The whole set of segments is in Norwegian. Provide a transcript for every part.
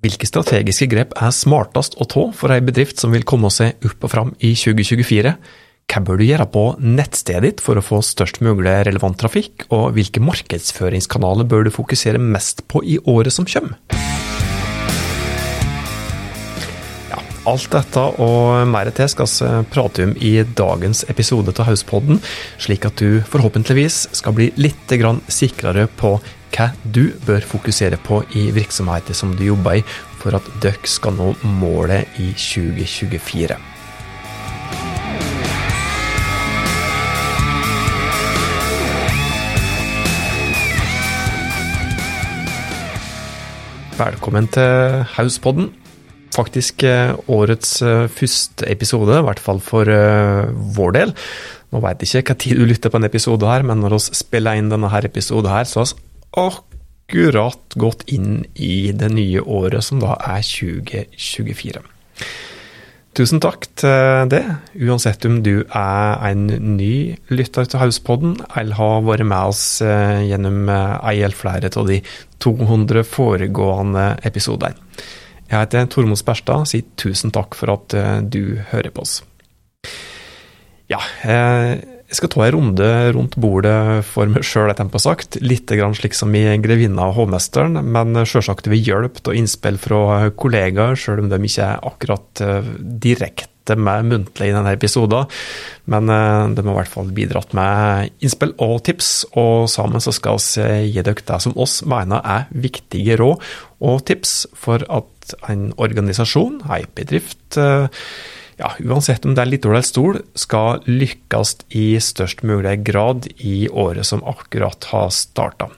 Hvilke strategiske grep er smartest å ta for ei bedrift som vil komme seg opp og fram i 2024? Hva bør du gjøre på nettstedet ditt for å få størst mulig relevant trafikk, og hvilke markedsføringskanaler bør du fokusere mest på i året som kommer? Ja, alt dette og mer til skal vi prate om i dagens episode av Hauspodden, slik at du forhåpentligvis skal bli litt sikrere på hva du bør fokusere på i virksomheten som du jobber i, for at dere skal nå målet i 2024. Velkommen til Hauspodden. Faktisk eh, årets eh, første episode, i hvert fall for uh, vår del. Nå veit ikke hva tid du lytter på en episode her, men når vi spiller inn denne episoden her, så har vi akkurat gått inn i det nye året, som da er 2024. Tusen takk til det, uansett om du er en ny lytter til Hauspodden, eller har vært med oss eh, gjennom eh, ei eller flere av de 200 foregående episodene. Jeg heter Tormod Sperstad, sier tusen takk for at eh, du hører på oss. Ja, jeg skal ta en runde rundt bordet for meg sjøl, tempo sagt. Litt grann slik som i 'Grevinna og hovmesteren', men sjølsagt ved hjelp og innspill fra kollegaer, sjøl om de ikke er akkurat eh, direkte med muntlig i denne episoden. Men eh, de har i hvert fall bidratt med innspill og tips, og sammen så skal vi gi dere det som oss mener er viktige råd og tips for at en organisasjon, ei bedrift, eh, ja, uansett om det er litt eller Stol, skal lykkes i størst mulig grad i året som akkurat har starta.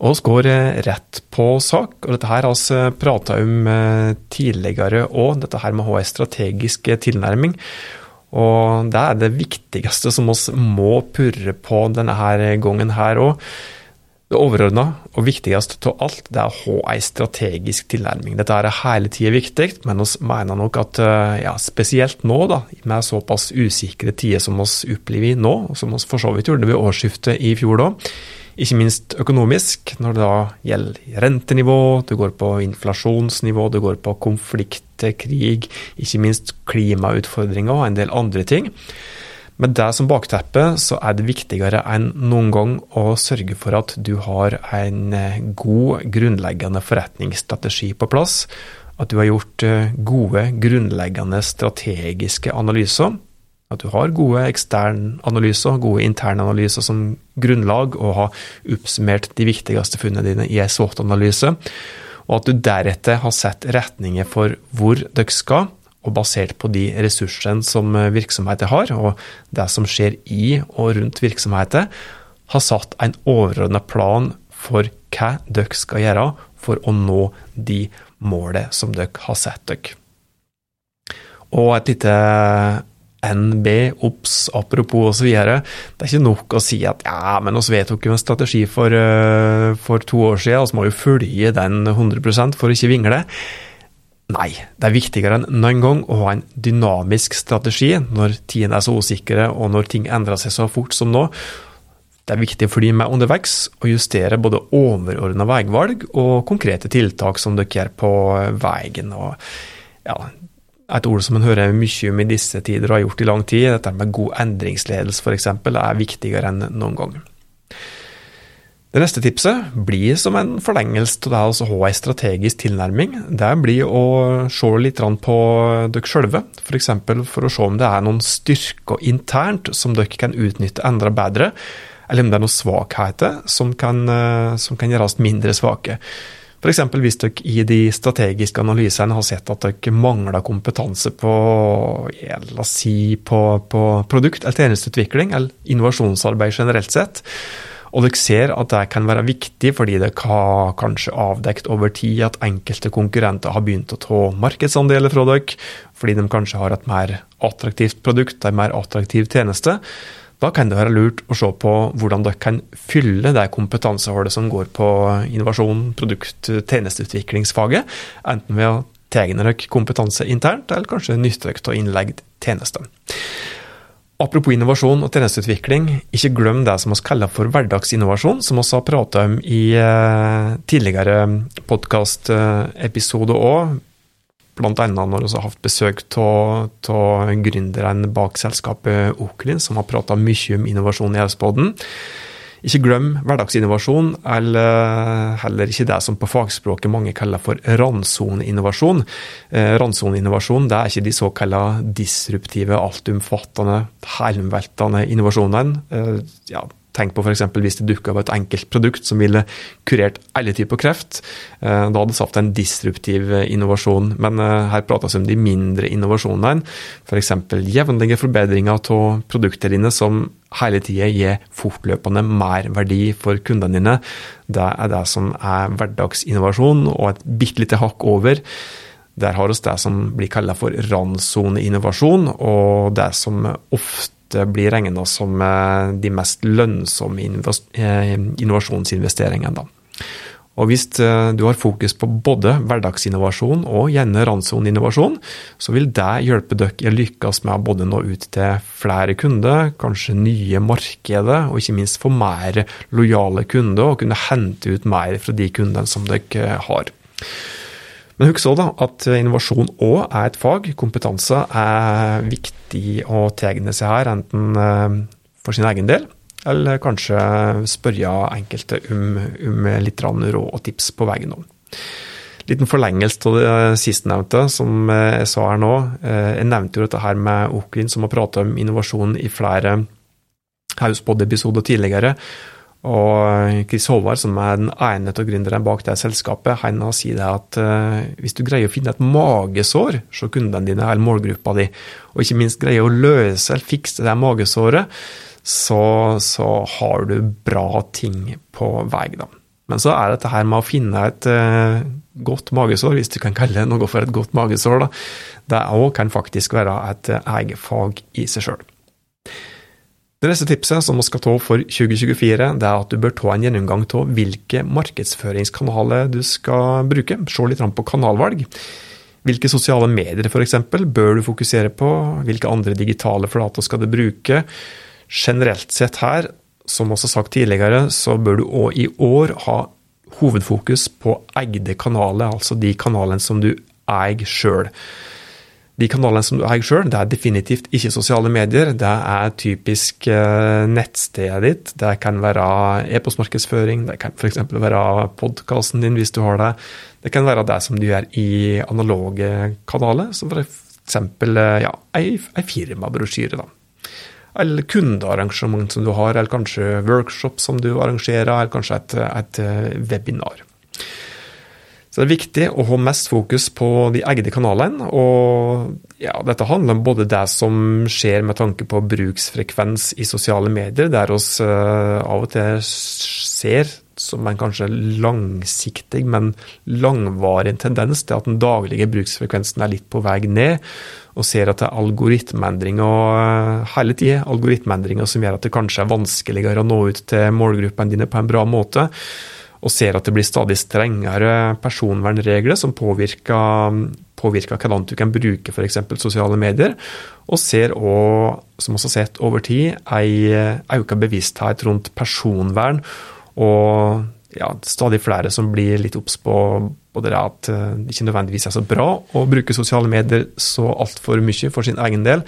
Og vi går rett på sak, og dette her har vi prata om eh, tidligere òg, dette her med å ha en strategisk tilnærming. Og det er det viktigste som vi må purre på denne her gangen her òg. Det overordna og viktigste av alt, det er å ha en strategisk tilnærming. Dette er hele tida viktig, men vi mener nok at eh, ja, spesielt nå, da, med såpass usikre tider som vi opplever nå, og som vi for så vidt gjorde ved årsskiftet i fjor da, ikke minst økonomisk, når det da gjelder rentenivå, det går på inflasjonsnivå, det går på konflikt, krig, ikke minst klimautfordringer og en del andre ting. Med det som bakteppe, så er det viktigere enn noen gang å sørge for at du har en eh, god, grunnleggende forretningsstrategi på plass. At du har gjort eh, gode, grunnleggende strategiske analyser. At du har gode eksterne analyser, gode interne analyser som grunnlag, og har oppsummert de viktigste funnene dine i en SWOT-analyse. Og at du deretter har sett retninger for hvor dere skal og basert på de ressursene som eh, virksomheter har, og det som skjer i og rundt virksomheter, har satt en overordna plan for hva dere skal gjøre for å nå de målene som dere har sett dere. Og et lite NB, OBS, apropos osv. Det er ikke nok å si at ja, men vi vedtok jo en strategi for, eh, for to år siden, vi må vi følge den 100% for å ikke vingle. Nei, det er viktigere enn noen gang å ha en dynamisk strategi når tidene er så usikre og når ting endrer seg så fort som nå. Det er viktig for de med underveks å justere både overordna veivalg og konkrete tiltak som dere gjør på veien. Og, ja, et ord som en hører mye om i disse tider og har gjort i lang tid, dette med god endringsledelse f.eks., er viktigere enn noen gang. Det neste tipset blir som en forlengelse av det å ha en strategisk tilnærming. Det blir å se litt på dere sjølve, f.eks. For, for å se om det er noen styrker internt som dere kan utnytte enda bedre, eller om det er noen svakheter som kan, eh, som kan gjøres mindre svake. F.eks. hvis dere i de strategiske analysene har sett at dere mangler kompetanse på, la oss si, på, på produkt- eller tjenesteutvikling, eller innovasjonsarbeid generelt sett og dere ser at det kan være viktig fordi dere har kanskje avdekt over tid at enkelte konkurrenter har begynt å ta markedsandeler fra dere, fordi de kanskje har et mer attraktivt produkt, en mer attraktiv tjeneste. Da kan det være lurt å se på hvordan dere kan fylle det kompetansehullet som går på innovasjon, produkt, tjenesteutviklingsfaget, enten ved å tegne dere kompetanse internt, eller kanskje nytte dere av innlegg tjenester. Apropos innovasjon og tjenesteutvikling, ikke glem det som vi kaller for hverdagsinnovasjon, som vi har prata om i eh, tidligere podkastepisoder òg. Blant annet når vi har hatt besøk av gründeren bak selskapet Oklin, som har prata mye om innovasjon i Auspodden. Ikke glem hverdagsinnovasjon, eller heller ikke det som på fagspråket mange kaller for randsoneinnovasjon. Eh, randsoneinnovasjon er ikke de såkalte disruptive, altomfattende, helomveltende innovasjonene. Eh, ja, Tenk på f.eks. hvis det dukka opp et enkelt produkt som ville kurert alle typer kreft. Eh, da hadde det satt en disruptiv innovasjon. Men eh, her prates om de mindre innovasjonene. F.eks. jevnlige forbedringer av produktene dine som hele tida gir fortløpende merverdi for kundene dine. Det er det som er hverdagsinnovasjon, og et bitte lite hakk over. Der har vi det som blir kalt for randsoneinnovasjon, og det som ofte blir regna som eh, de mest lønnsomme eh, innovasjonsinvesteringene. Og Hvis eh, du har fokus på både hverdagsinnovasjon og gjerne randsoneinnovasjon, så vil det hjelpe dere å lykkes med å både nå ut til flere kunder, kanskje nye markeder, og ikke minst få mer lojale kunder og kunne hente ut mer fra de kundene som dere har. Men husk også at innovasjon òg er et fag. Kompetanse er viktig å tegne seg her, enten eh, for sin egen del, eller kanskje spørre enkelte om, om litt råd og tips på veien om. Liten forlengelse av det sistnevnte, som jeg sa her nå. Eh, jeg nevnte jo dette her med Oklin, som har pratet om innovasjon i flere Hauspod-episoder tidligere. Og Chris Håvard, som er den ene av gründerne bak det selskapet, han sier det at uh, hvis du greier å finne et magesår hos kundene dine eller målgruppa di, og ikke minst greier å løse eller fikse det magesåret, så, så, har du bra ting på vei. da. Men så er dette her med å finne et uh, godt magesår, hvis du kan kalle noe for et godt magesår, da, det òg kan faktisk være et uh, eget fag i seg sjøl. Det neste tipset som vi skal ta for 2024, det er at du bør ta en gjennomgang av hvilke markedsføringskanaler du skal bruke. Se litt på kanalvalg. Hvilke sosiale medier f.eks. bør du fokusere på? Hvilke andre digitale flater skal du bruke? Generelt sett her, som også sagt tidligere, så bør du òg i år ha hovedfokus på eide kanaler, altså de kanalene som du eier sjøl. De kanalene som du eier sjøl, det er definitivt ikke sosiale medier. Det er typisk eh, nettstedet ditt. Det kan være e-postmarkedsføring, det kan f.eks. være podkasten din hvis du har det. Det kan være det som du gjør i analoge kanaler, som f.eks. Eh, ja, ei, ei firmabrosjyre. Eller kundearrangement som du har, eller kanskje workshop som du arrangerer, eller kanskje et, et eh, webinar. Så det er viktig å ha mest fokus på de egne kanalene. Og ja, dette handler om både det som skjer med tanke på bruksfrekvens i sosiale medier, der oss uh, av og til ser som en kanskje langsiktig, men langvarig tendens til at den daglige bruksfrekvensen er litt på vei ned, og ser at det er algoritmeendringer uh, hele tida, algoritmeendringer som gjør at det kanskje er vanskeligere å nå ut til målgruppene dine på en bra måte og ser at det blir stadig strengere personvernregler som påvirker, påvirker hvordan du kan bruke f.eks. sosiale medier, og ser òg, som også sett over tid, ei økt bevissthet rundt personvern, og ja, stadig flere som blir litt obs på både det at det ikke nødvendigvis er så bra å bruke sosiale medier så altfor mye for sin egen del,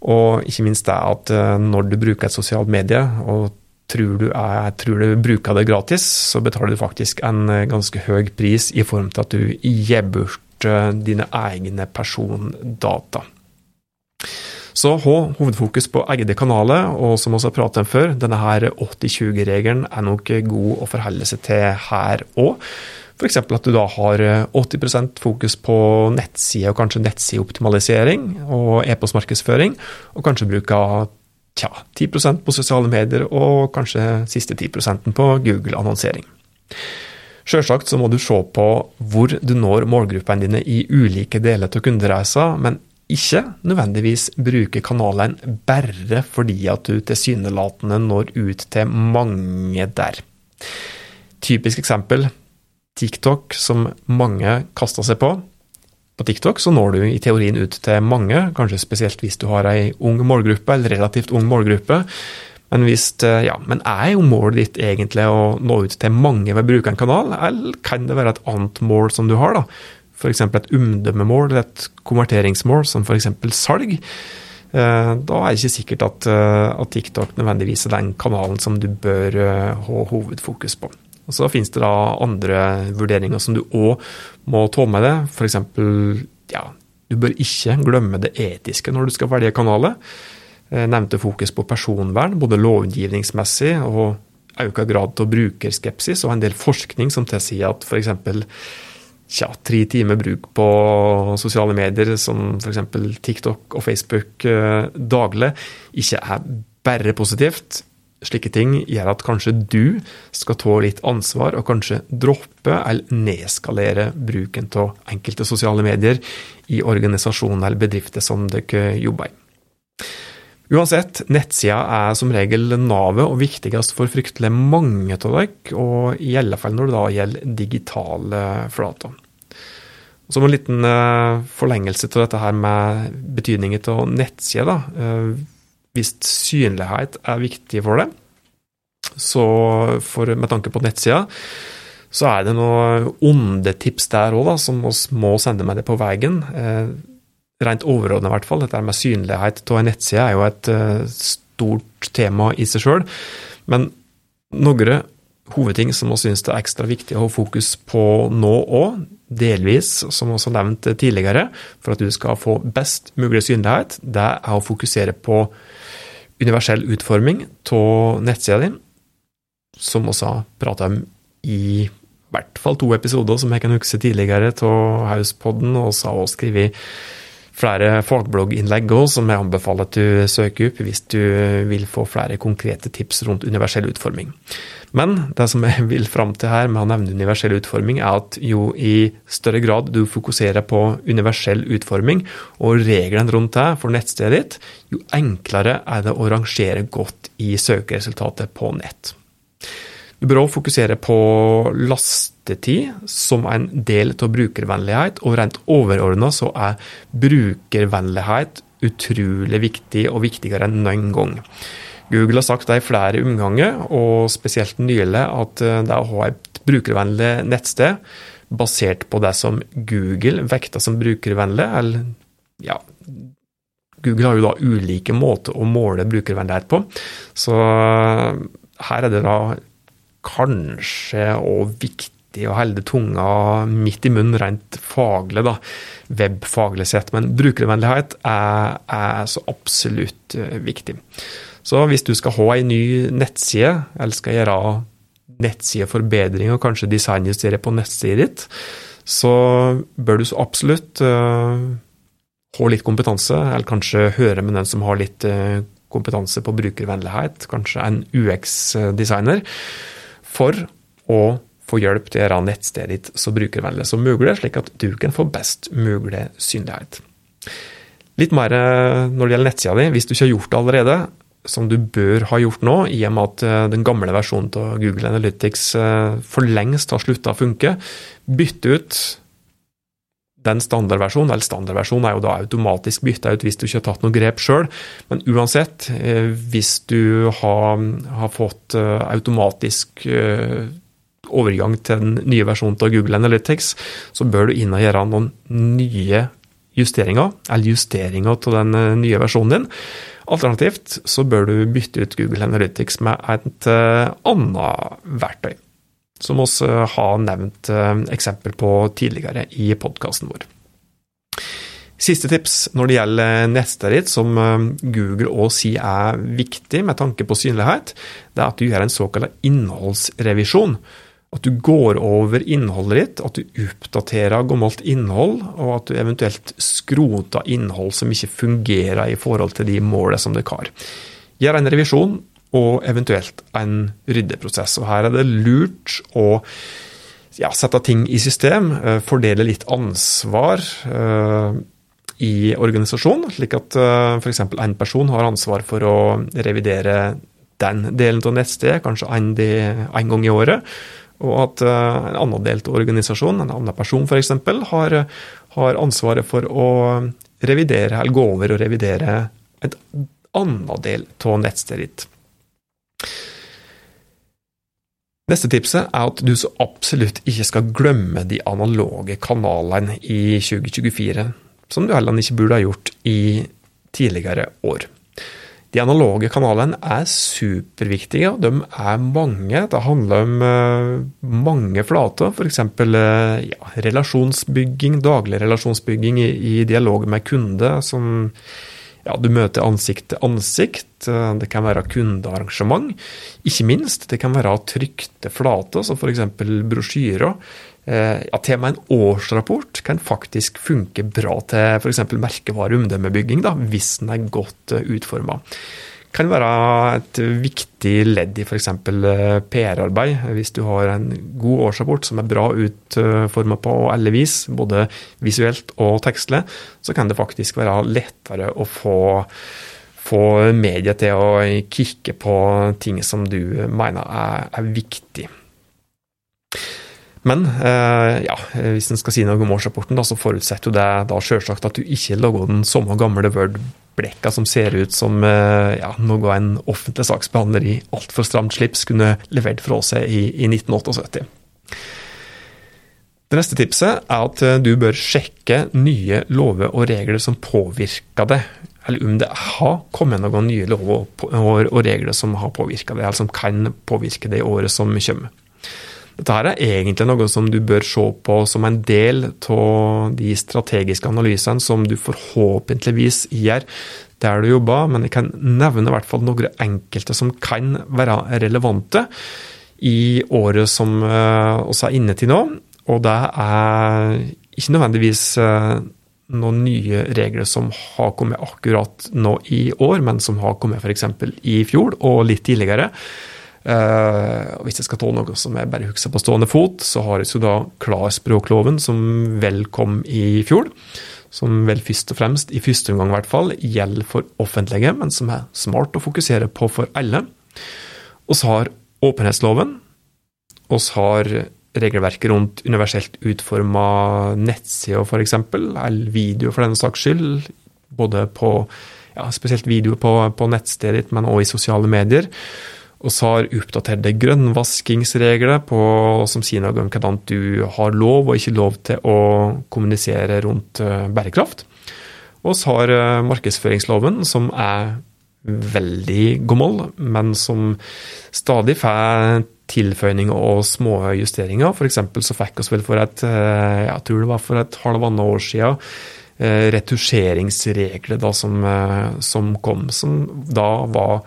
og ikke minst det at når du bruker et sosialt medie, og tror du, er, tror du bruker det gratis, så betaler du faktisk en eh, ganske høy pris i form til at du gir bort dine egne persondata. Så ha hovedfokus på egne kanaler, og som vi har pratet om før, denne 80-20-regelen er nok god å forholde seg til her òg. F.eks. at du da har 80 eh, fokus på nettside og kanskje nettsideoptimalisering og e-postmarkedsføring, og kanskje bruker tja, 10% på sosiale medier og kanskje siste 10% på Google-annonsering. Sjølsagt så må du se på hvor du når målgruppene dine i ulike deler av kundereisa, men ikke nødvendigvis bruke kanalen bare fordi at du tilsynelatende når ut til mange der. Typisk eksempel TikTok, som mange kaster seg på. På TikTok, så når du i teorien ut til mange, kanskje spesielt hvis du har ei ung målgruppe, eller relativt ung målgruppe. Men, hvis, eh, ja, men er jo målet ditt egentlig å nå ut til mange ved å bruke en kanal, eller kan det være et annet mål som du har? da? F.eks. et omdømmemål eller et konverteringsmål, som f.eks. salg. Eh, da er det ikke sikkert at, at, TikTok nødvendigvis er den kanalen som du bør ha hovedfokus på. Og Så finnes det da andre vurderinger som du òg må ta med deg. F.eks. Ja, du bør ikke glemme det etiske når du skal velge kanaler. Eh, nevnte fokus på personvern, både lovgivningsmessig og økt grad av brukerskepsis, og en del forskning som tilsier at f.eks. Tja, tre timer bruk på sosiale medier, som f.eks. TikTok og Facebook eh, daglig, ikke er bare positivt, Slike ting gjør at kanskje du skal ta litt ansvar og kanskje droppe eller nedskalere bruken av enkelte sosiale medier i organisasjoner eller bedrifter som dere jobber i. Uansett, nettsida er som regel navet og viktigst for fryktelig mange av dere, og i alle fall når det da gjelder digitale flater. Som en liten eh, forlengelse til dette her med betydningen av nettsida, eh, hvis synlighet er viktig for det, så for, med tanke på nettsida, så er det noen onde tips der òg, som vi må sende med det på veien. Eh, rent overordnet, i hvert fall. Dette med synlighet av en nettside er jo et eh, stort tema i seg sjøl. Men noen hovedting som vi syns er ekstra viktig å ha fokus på nå òg, delvis, som også nevnt tidligere, for at du skal få best mulig synlighet, det er å fokusere på universell utforming av nettsida di, som også prata om i hvert fall to episoder som jeg kan huske tidligere av Hauspodden, og så har også skrevet flere fagblogginnlegg òg, som jeg anbefaler at du søker opp hvis du vil få flere konkrete tips rundt universell utforming. Men det som jeg vil fram til her med å nevne universell utforming, er at jo i større grad du fokuserer på universell utforming og reglene rundt det for nettstedet ditt, jo enklere er det å rangere godt i søkeresultatet på nett. Du bør også fokusere på lastetid som en del av brukervennlighet, og rent overordna så er brukervennlighet utrolig viktig, og viktigere enn noen gang. Google har sagt det i flere omganger, og spesielt nylig, at eh, det å ha et brukervennlig nettsted basert på det som Google vekter som brukervennlig, eller ja Google har jo da ulike måter å måle brukervennlighet på, så eh, her er det da kanskje òg viktig å holde tunga midt i munnen rent faglig, da, webfaglig sett. Men brukervennlighet er, er, så absolutt eh, viktig. Så hvis du skal ha ei ny nettside, eller skal gjøre nettsideforbedring og kanskje designjustere på nettsida ditt, så bør du så absolutt uh, ha litt kompetanse, eller kanskje høre med den som har litt uh, kompetanse på brukervennlighet, kanskje en UX-designer for å få hjelp til å gjøre nettstedet ditt så brukervennlig som mulig, slik at du kan få best mulig synlighet. Litt mer eh, når det gjelder nettsida di, hvis du ikke har gjort det allerede, som du bør ha gjort nå, i og med at eh, den gamle versjonen av Google Analytics eh, for lengst har slutta å funke, bytte ut den standardversjonen, eller standardversjonen er jo da automatisk bytta ut hvis du ikke har tatt noe grep sjøl, men uansett, eh, hvis du har, har fått automatisk overgang til den nye versjonen av Google Analytics, så bør du inn og gjøre noen nye justeringer, eller justeringer av den nye versjonen din. Alternativt så bør du bytte ut Google Analytics med et annet verktøy som vi har nevnt eh, eksempel på tidligere i podkasten vår. Siste tips når det gjelder nettstedet ditt, som eh, Google òg sier er viktig med tanke på synlighet, det er at du gjør en såkalt innholdsrevisjon. At du går over innholdet ditt, at du oppdaterer gammelt innhold, og at du eventuelt skroter innhold som ikke fungerer i forhold til de målene som dere har. Gjør en revisjon, og eventuelt en ryddeprosess. Og her er det lurt å ja, sette ting i system, eh, fordele litt ansvar uh, i organisasjonen, slik at uh, f.eks. en person har ansvar for å revidere den delen av nettstedet, kanskje en, en gang i året. Og at uh, en annen del organisasjon, en annen person f.eks., har har ansvaret for å revidere, eller gå over og revidere et annen del av nettstedet ditt. Neste tipset er at du så absolutt ikke skal glemme de analoge kanalene i 2024, som du heller ikke burde ha gjort i tidligere år. De analoge kanalene er superviktige, og de er mange. Det handler om uh, mange flater, f.eks. Eh, ja, relasjonsbygging, daglig relasjonsbygging i, i dialog med kunde, som ja, du møter ansikt til ansikt. Eh, det kan være kundearrangement. Ikke minst, det kan være trykte flater, som f.eks. brosjyrer. Eh, ja, til og med en årsrapport kan faktisk funke bra til f.eks. merkevareomdømmebygging, hvis den er godt eh, utforma kan være et viktig ledd i f.eks. Eh, PR-arbeid. Hvis du har en god årsrapport som er bra utforma på alle vis, både visuelt og tekstlig, så kan det faktisk være lettere å få, få media til å kikke på ting som du mener er, er viktig. Men eh, ja, hvis en skal si noe om årsrapporten, da, så forutsetter det da selvsagt at du ikke lager den samme gamle Word-blekka som ser ut som eh, ja, noe en offentlig saksbehandler i altfor stramt slips kunne levert fra seg i, i 1978. Det neste tipset er at eh, du bør sjekke nye lover og regler som påvirker det, eller om det har kommet noen nye lover og regler som har påvirka det, eller som kan påvirke det i året som kommer. Dette her er egentlig noe som du bør se på som en del av de strategiske analysene som du forhåpentligvis gjør der du jobber, men jeg kan nevne i hvert fall noen enkelte som kan være relevante i året som vi uh, er inne til nå. Og det er ikke nødvendigvis uh, noen nye regler som har kommet akkurat nå i år, men som har kommet f.eks. i fjor og litt tidligere. Uh, hvis jeg skal ta noe som jeg bare husker på stående fot, så har jeg så da klarspråkloven, som vel kom i fjor. Som vel først og fremst, i første omgang i hvert fall, gjelder for offentlige, men som er smart å fokusere på for alle. Vi har åpenhetsloven. Vi har regelverket rundt universelt utforma nettsider, f.eks., eller video for denne saks skyld. Både på ja, spesielt video på, på nettstedet ditt, men også i sosiale medier og så har oppdaterte grønnvaskingsregler på, som sier noe om hvordan du har lov og ikke lov til å kommunisere rundt uh, bærekraft. Og så har uh, markedsføringsloven, som er veldig gammel, men som stadig får tilføyninger og små justeringer. For eksempel så fikk vi vel for et, uh, jeg tror det var for et halvannet år siden, retusjeringsregler da som, som kom, som da var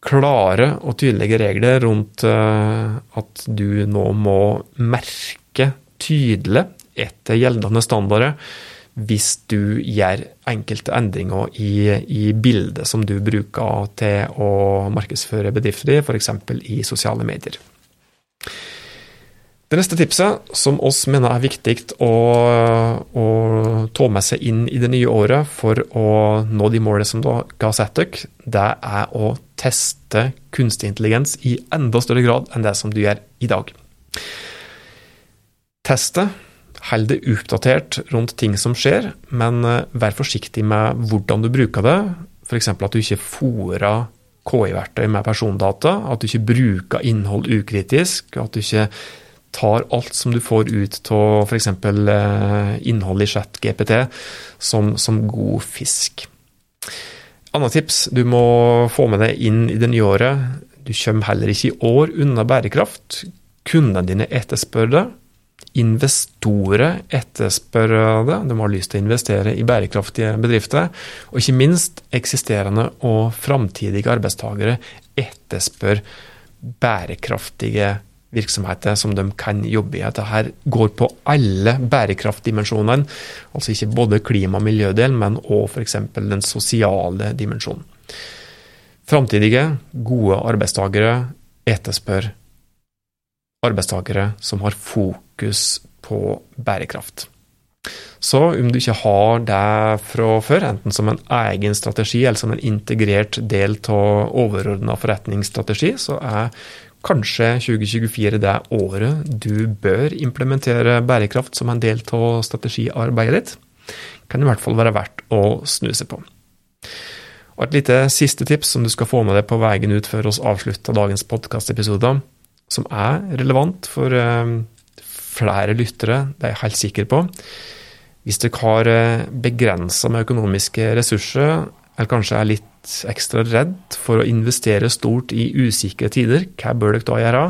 klare og tydelige regler rundt eh, at du nå må merke tydelig etter gjeldende standarder hvis du gjør enkelte endringer i, i bildet som du bruker til å markedsføre bedrifter i, f.eks. i sosiale medier. Det neste tipset, som oss mener er viktig å, å, ta med seg inn i det nye året for å nå de målene som dere har satt dere, det er å teste kunstig intelligens i enda større grad enn det som du gjør i dag. Teste, hold det oppdatert rundt ting som skjer, men eh, vær forsiktig med hvordan du bruker det. F.eks. at du ikke fòrer KI-verktøy med persondata, at du ikke bruker innhold ukritisk, at du ikke tar alt som du får ut av f.eks. Eh, innhold i chat-GPT, som, som, god fisk. Annet tips du må få med deg inn i det nye året. Du kommer heller ikke i år unna bærekraft. Kundene dine etterspør det. Investorer etterspør det. De har lyst til å investere i bærekraftige bedrifter. Og ikke minst eksisterende og framtidige arbeidstakere etterspør bærekraftige virksomheter som de kan jobbe i. Dette her går på alle bærekraftdimensjonene, altså ikke både klima- og miljødel, men òg f.eks. den sosiale dimensjonen. Framtidige, gode arbeidstakere etterspør arbeidstakere som har fokus på bærekraft. Så om du ikke har det fra før, enten som en egen strategi eller som en integrert del av overordna forretningsstrategi, så er kanskje 2024 det året du bør implementere bærekraft som en del av strategiarbeidet ditt, kan det i hvert fall være verdt å snu seg på. Og Et lite siste tips som du skal få med deg på veien ut før oss avslutter dagens podkastepisode, som er relevant for eh, flere lyttere, det er jeg helt sikker på. Hvis dere har eh, begrensa med økonomiske ressurser, eller kanskje er litt ekstra redd for å investere stort i usikre tider, hva bør dere da gjøre?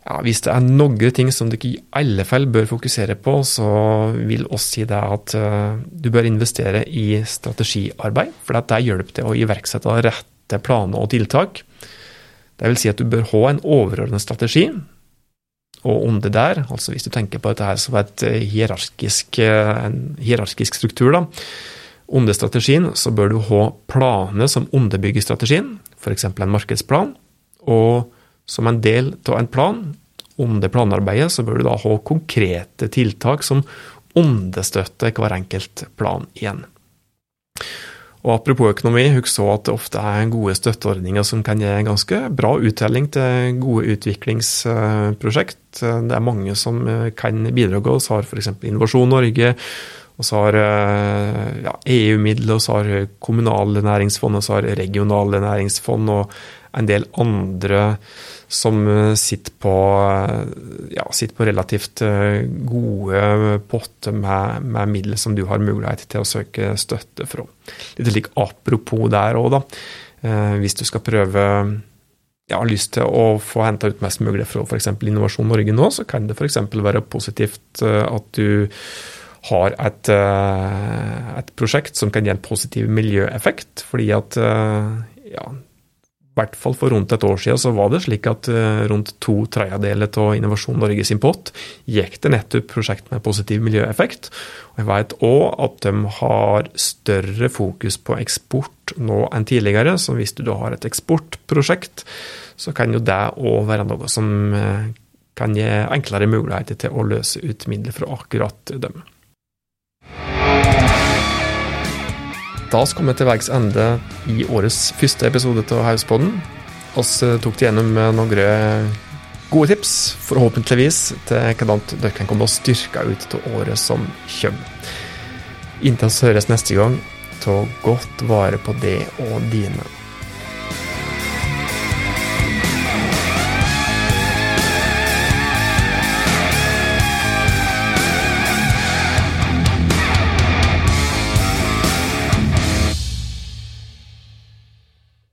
Ja, hvis det er noen ting som dere i alle fall bør fokusere på, så vil oss si det at uh, du bør investere i strategiarbeid, for det hjelper til å iverksette rette planer og tiltak. Det vil si at du bør ha en overordnet strategi, og om det der, altså hvis du tenker på dette her som et hierarkisk, eh, en hierarkisk struktur, da, under strategien så bør du ha planer som underbygger strategien, f.eks. en markedsplan. Og som en del av en plan, under planarbeidet, så bør du da ha konkrete tiltak som understøtter hver enkelt plan igjen. Og Apropos økonomi, husk så at det ofte er gode støtteordninger som kan gi ganske bra uttelling til gode utviklingsprosjekt. Det er mange som kan bidra. Vi har f.eks. Innovasjon Norge, og så har eh, ja, EU-midler, og så har kommunale næringsfond, og så har regionale næringsfond og en del andre som sitter på, ja, sitter på relativt eh, gode potter med, med, midler som du har mulighet til å søke støtte fra. Litt slik apropos der òg, da. Eh, hvis du skal prøve jeg har lyst til å få henta ut mest mulig fra f.eks. Innovasjon Norge nå, så kan det f.eks. være positivt at du har et, eh, et, prosjekt som kan gi en positiv miljøeffekt. Fordi at eh, ja, i hvert fall for rundt et år siden så var det slik at eh, rundt to tredjedeler av Innovasjon Norge sin pott gikk til nettopp prosjekt med positiv miljøeffekt. Og jeg vet òg at de har større fokus på eksport nå enn tidligere. Så hvis du da har et eksportprosjekt, så kan jo det òg være noe som kan gi enklere muligheter til å løse ut midler fra akkurat dem. Da skal vi til veis ende i årets første episode av Hauspodden. Vi eh, tok det gjennom noen gode tips, forhåpentligvis, til hvordan dere kan komme styrka ut av året som kommer. Inntil vi høres neste gang, ta godt vare på det og dine.